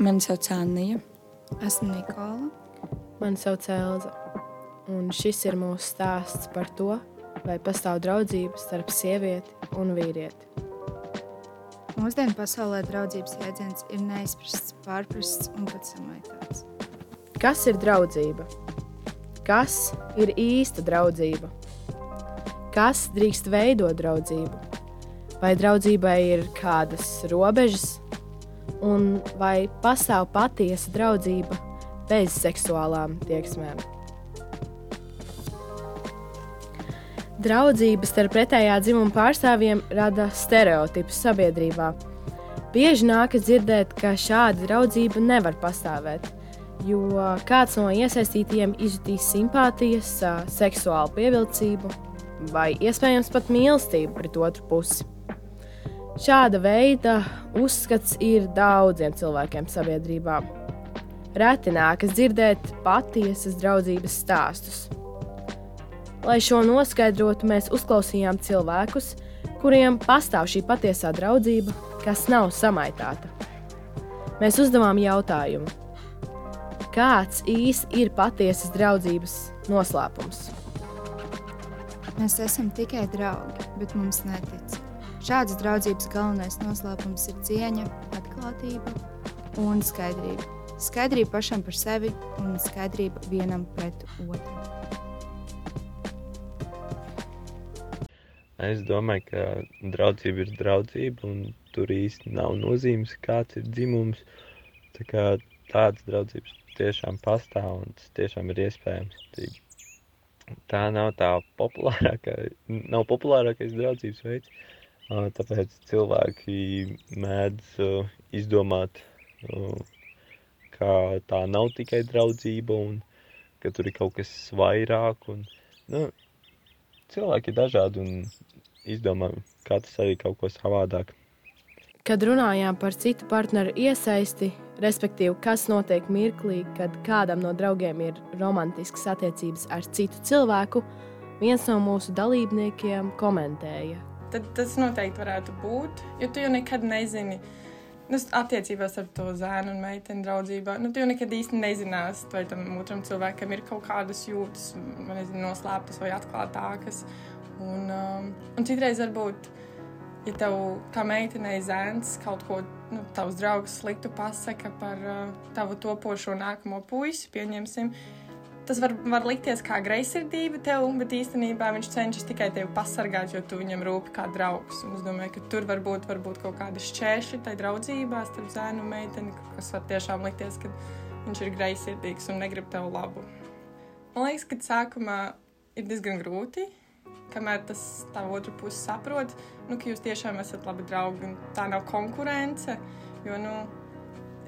Mani sauc Anija. Esmu Nikola. Mani sauc Elza. Un šis ir mūsu stāsts par to, vai pastāv draudzība starp sievieti un vīrieti. Mūsdienu pasaulē draudzības jēdziens ir neizprasts, pārprasts un pat samaitāts. Kas ir draudzība? Kas ir īsta draudzība? Kas drīkst veidot draudzību? Vai draudzībai ir kādas robežas, un vai pastāv patiesa draudzība bez seksuālām tieksmēm. Draudzība starp pretējā dzimuma pārstāvjiem rada stereotipus sabiedrībā. Bieži nākas dzirdēt, ka šāda draudzība nevar pastāvēt, jo kāds no iesaistītajiem izjutīs simpātijas, seksuālu pievilcību vai iespējams pat mīlestību pret otru pusi. Šāda veida uzskats ir daudziem cilvēkiem sabiedrībā. Reti nākas dzirdēt patiesas draudzības stāstus. Lai šo noskaidrotu, mēs uzklausījām cilvēkus, kuriem pastāv šī patiesā draudzība, kas nav samaitāta. Mēs uzdevām jautājumu, kāds īsti ir patiesas draudzības noslēpums? Mēs esam tikai draugi, bet mums netic. Šādas draudzības galvenais noslēpums ir cieņa, atklātība un skaidrība. Skaidrība pašam par sevi un skaidrība vienam pret otru. Es domāju, ka draudzība ir draudzība, un tur īsti nav nozīmes, kāds ir dzimums. Tā kā tādas draudzības tiešām pastāv un tas tiešām ir iespējams. Tā nav tā populārākā, nav populārākais draudzības veids. Tāpēc cilvēki mēdz izdomāt, ka tā nav tikai draudzība un ka tur ir kaut kas vairāk. Un, nu, cilvēki ir dažādi un izdomā katrs arī kaut ko savādāk. Kad runājām par citu partneru iesaisti, respektīvi, kas notiek mirklī, kad kādam no draugiem ir romantiskas attiecības ar citu cilvēku, viens no mūsu dalībniekiem komentēja, tad tas noteikti varētu būt. Jo tu jau nekad nezini, nu, attiecībās ar to zēnu un meiteni draudzībā. Nu, tu jau nekad īsti nezināsi, vai tam otram cilvēkam ir kaut kādas jūtas, nezinu, noslēptas vai atklātākas. Un, um, un citreiz varbūt, ja tev kā meitenei zēns kaut ko, nu, tavs draugs sliktu pasaka par uh, tavu topošo nākamo puisi, pieņemsim, tas var, var likties kā greizsirdība tev, bet īstenībā viņš cenšas tikai tevi pasargāt, jo tu viņam rūpi kā draugs. Un es domāju, ka tur var būt varbūt kaut kādi šķēršļi tai draudzībā starp zēnu un meiteni, kas var tiešām likties, ka viņš ir greizsirdīgs un negrib tev labu. Man liekas, ka sākumā ir diezgan grūti, kamēr tas tā otra puse saprot, nu, ka jūs tiešām esat labi draugi un tā nav konkurence. Jo, nu,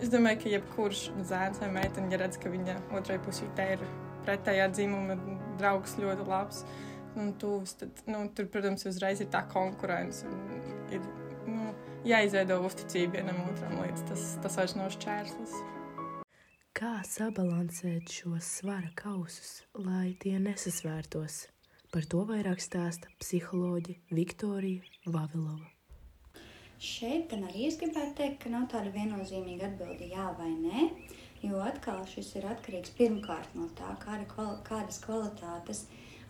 es domāju, ka jebkurš zēns vai meitene, ja redz, ka viņa otrai pusītē ir pretējā dzimuma draugs ļoti labs un tuvs, tad, nu, tur, protams, uzreiz ir tā konkurence. Ir nu, jāizveido uzticība vienam otram, līdz tas, tas vairs nav šķērslis. Kā sabalansēt šos svara kausus, lai tie nesasvērtos? Par to vairāk stāsta psiholoģe Viktorija Vavilova. Šeit gan arī es gribētu teikt, ka nav tāda viennozīmīga atbilde jā vai nē. Jo atkal šis ir atkarīgs pirmkārt no tā, kāda, kādas kvalitātes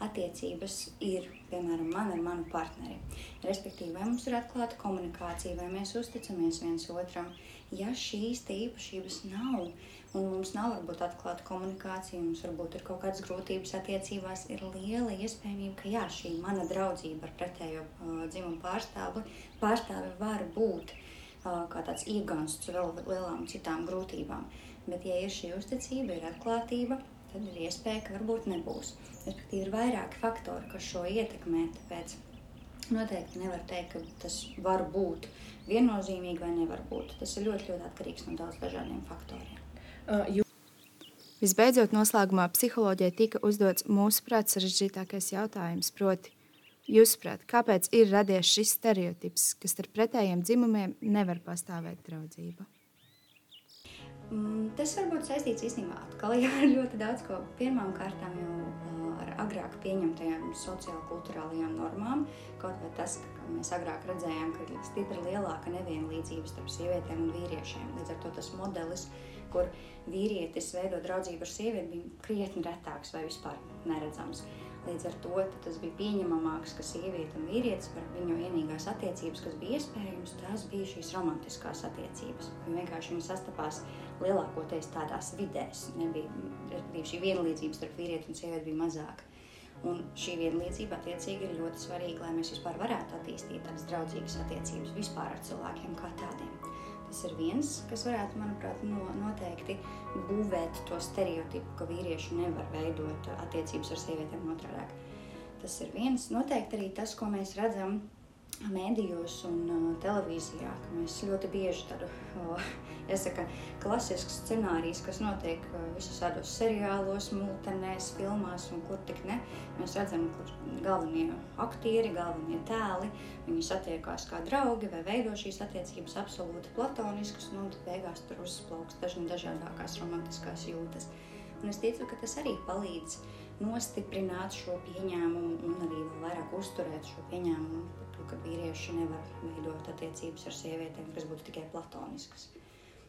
attiecības ir, piemēram, man ar manu partneri. Respektīvi, vai mums ir atklāta komunikācija, vai mēs uzticamies viens otram. Ja šīs īpašības nav, un mums nav varbūt atklāta komunikācija, mums varbūt ir kaut kādas grūtības attiecībās, ir liela iespējamība, ka jā, šī mana draudzība ar pretējo uh, dzimumu pārstāvi, pārstāvi var būt uh, kā tāds iegansts vēl lielām citām grūtībām. Bet, ja ir šī uzticība, ir atklātība, tad ir iespēja, ka varbūt nebūs. Respektīvi, ir vairāki faktori, kas šo ietekmē. Tāpēc noteikti nevar teikt, ka tas var būt viennozīmīgi vai nevar būt. Tas ir ļoti, ļoti atkarīgs no daudz dažādiem faktoriem. Uh. Visbeidzot, noslēgumā psiholoģijai tika uzdots mūsuprāt sarežģītākais jautājums, proti, jūsuprāt, kāpēc ir radies šis stereotips, ka starp pretējiem dzimumiem nevar pastāvēt draudzība? Mm, tas var būt saistīts īstenībā atkal jā, ar ļoti daudz ko. Pirmām kārtām jau ar agrāk pieņemtajām sociālo-kulturālajām normām. Kaut vai tas, ka mēs agrāk redzējām, ka ir stipri lielāka nevienlīdzība starp sievietēm un vīriešiem. Līdz ar to tas modelis, kur vīrietis veido draudzību ar sievieti, bija krietni retāks vai vispār neredzams. Līdz ar to tas bija pieņemamāks, ka sieviete un vīrietis par viņu vienīgās attiecības, kas bija iespējamas, tās bija šīs romantiskās attiecības. Viņi vienkārši viņi sastapās lielākoties tādās vidēs. Nebija šī vienlīdzība starp vīrieti un sievieti bija mazāka. Un šī vienlīdzība attiecīgi ir ļoti svarīga, lai mēs vispār varētu attīstīt tādas draudzīgas attiecības vispār ar cilvēkiem kā tādiem. Tas ir viens, kas varētu, manuprāt, no, noteikti būvēt to stereotipu, ka vīrieši nevar veidot attiecības ar sievietēm otrādāk. Tas ir viens. Noteikti arī tas, ko mēs redzam mēdījos un uh, televīzijā, ka mēs ļoti bieži tādu, uh, jāsaka, klasisks scenārijs, kas notiek uh, visos tādos seriālos, multenēs, filmās un kur tik ne, mēs redzam, kur galvenie aktieri, galvenie tēli, viņi satiekās kā draugi vai veido šīs attiecības absolūti platoniskas, nu, un beigās tur uzplauks dažni dažādākās romantiskās jūtas. Un es ticu, ka tas arī palīdz nostiprināt šo pieņēmumu un arī vēl vairāk uzturēt šo pieņēmumu to, ka vīrieši nevar veidot attiecības ar sievietēm, kas būtu tikai platoniskas.